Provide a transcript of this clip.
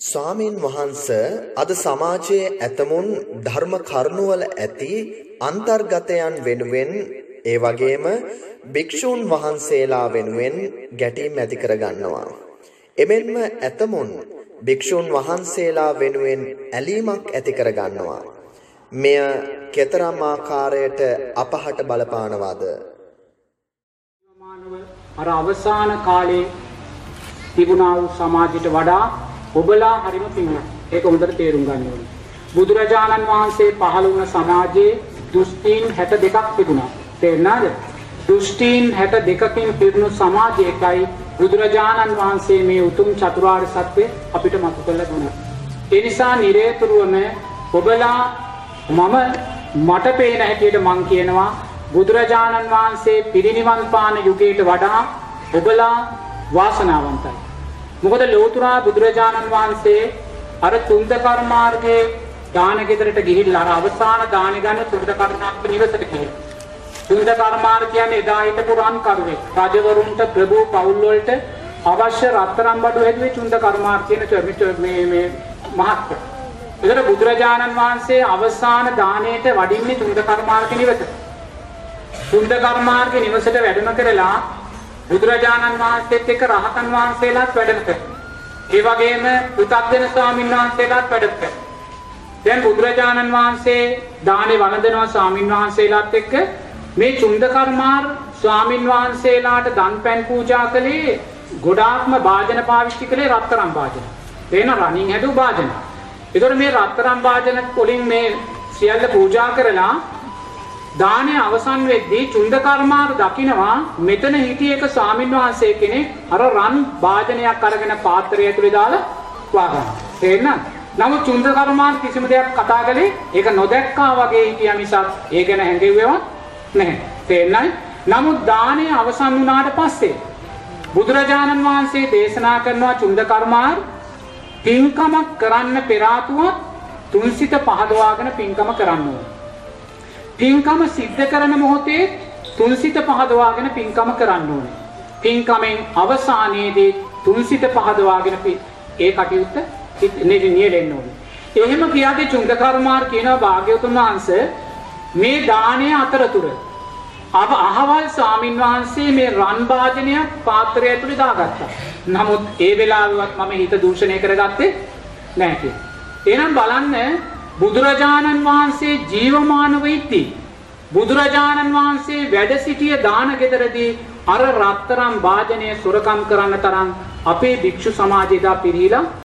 ස්වාමින් වහන්ස අද සමාජයේ ඇතමුන් ධර්ම කරුණවල ඇති අන්තර්ගතයන් වෙනුවෙන් ඒ වගේම භික්ෂූන් වහන්සේලා වෙනුවෙන් ගැටීම් ඇති කර ගන්නවා. එමෙන්ම ඇතමුන් භික්ෂූන් වහන්සේලා වෙනුවෙන් ඇලීමක් ඇති කර ගන්නවා. මෙය කෙතරම් ආකාරයට අපහට බලපානවද? අර අවසාන කාලේ තිබුණා වූ සමාජයට වඩා ඔබලා හරිම පිංගුත්. ඒක හොඳට තේරුම් ගන්න ඕනේ. බුදුරජාණන් වහන්සේ පහළ වුණ සමාජයේ දෘෂ්ටීන් 62ක් තිබුණා. තේරුණාද? දෘෂ්ටීන් 62කින් පිරුණු සමාජයකයි බුදුරජාණන් වහන්සේ මේ උතුම් චතුරාර්ය සත්‍ය අපිට මතු කළ දුන්නා. ඒ නිසා නිරේතුරුවම ඔබලා මම මට පේන හැටියට මං කියනවා බුදුරජාණන් වහන්සේ පිරිනිවන් පාන යුගයට වඩා ඔබලා වාසනාවන්තයි. මොකද ලෝතුරා බුදුරජාණන් වහන්සේ අර තුන්ද කර්මාර්ගයේ දාන ගෙදරට ගිහිල්ලා අර අවසාන දාන ගන්න තුන්ද කර්මාර්ග නිවසට ගිහිල්ලා. තුන්ද කර්මාර්ග කියන්නේ එදා හිටපු රන් කරුවෙක්. රජවරුන්ට ප්‍රභූ පවුල් වලට අවශ්‍ය රත්තරන් බඩු හැදුවේ තුන්ද කර්මාර්ග කියන මේ මේ මහත්කම. ඒකට බුදුරජාණන් වහන්සේ අවසාන දාණයට වඩින්නේ තුන්ද කර්මාර්ග නිවසට. තුන්ද කර්මාර්ග නිවසට වැඩම කරලා බුදුරජාණන් වහන්සේත් එක්ක රහතන් වහන්සේලාත් වැඩම කරනවා. ඒ වගේම පුතග්ජන ස්වාමීන් වහන්සේලාත් වැඩම කරනවා. දැන් බුදුරජාණන් වහන්සේ දානේ වළඳනවා ස්වාමීන් වහන්සේලාත් එක්ක මේ චුන්ද කර්මාර ස්වාමීන් වහන්සේලාට දන් පැන් පූජා කළේ ගොඩාක්ම වාදන පාවිච්චි කළේ රත්තරන් වාදන. වෙන රණින් හැදූ වාදන. ඒතකොට මේ රත්තරන් වාදන වලින් මේ සියල්ල පූජා කරලා දානය අවසන් වෙද්දී චුන්ද කර්මාර දකිනවා මෙතන හිටිය එක ස්වාමින් වහන්සේ කෙනෙක් අර රන් වාදනයක් අරගෙන පාත්‍රය ඇතුලේ දාලා වගනවා. තේරෙනවද? නමුත් චුන්ද කර්මාර කිසිම දෙයක් කතා කළේ ඒක නොදැක්කා වගේ හිටියා මිසක් ඒ ගැන හැඟෙව්වෙවත් නැහැ. තේරෙනයි? නමුත් දානය අවසන් වුණාට පස්සේ බුදුරජාණන් වහන්සේ දේශනා කරනවා චුන්ද කර්මාර පින්කමක් කරන්න පෙර තුන්සිත පහදවාගෙන පින්කම කරන්න ඕනේ. පින්කම සිද්ධ කරන මොහොතේ තුන්සිත පහදවාගෙන පින්කම කරන්න ඕනේ. පින්කමෙන් අවසානයේදී තුන්සිත පහදවාගෙන ඒ කටයුත්ත නියැලෙන්න ඕනේ. එහෙම කියාදී චුංග කර්මාර කියනවා භාග්‍යවතුන් වහන්සේ මේ දාණය අතරතුර අප අහවල් ස්වාමින් වහන්සේ මේ රන් භාජනයක් පාත්‍රය ඇතුලේ දාගත්තා. නමුත් ඒ වෙලාවෙවත් මම හිත දූෂණය කරගත්තේ නැහැ කියලා. එහෙනම් බලන්න බුදුරජාණන් වහන්සේ ජීවමානව ඉද්දී බුදුරජාණන් වහන්සේ වැඩ සිටිය දාන ගෙදරදී අර රත්තරම් වාදනය සොරකම් කරන්න තරම් අපේ භික්ෂු සමාජය දා පිරීලා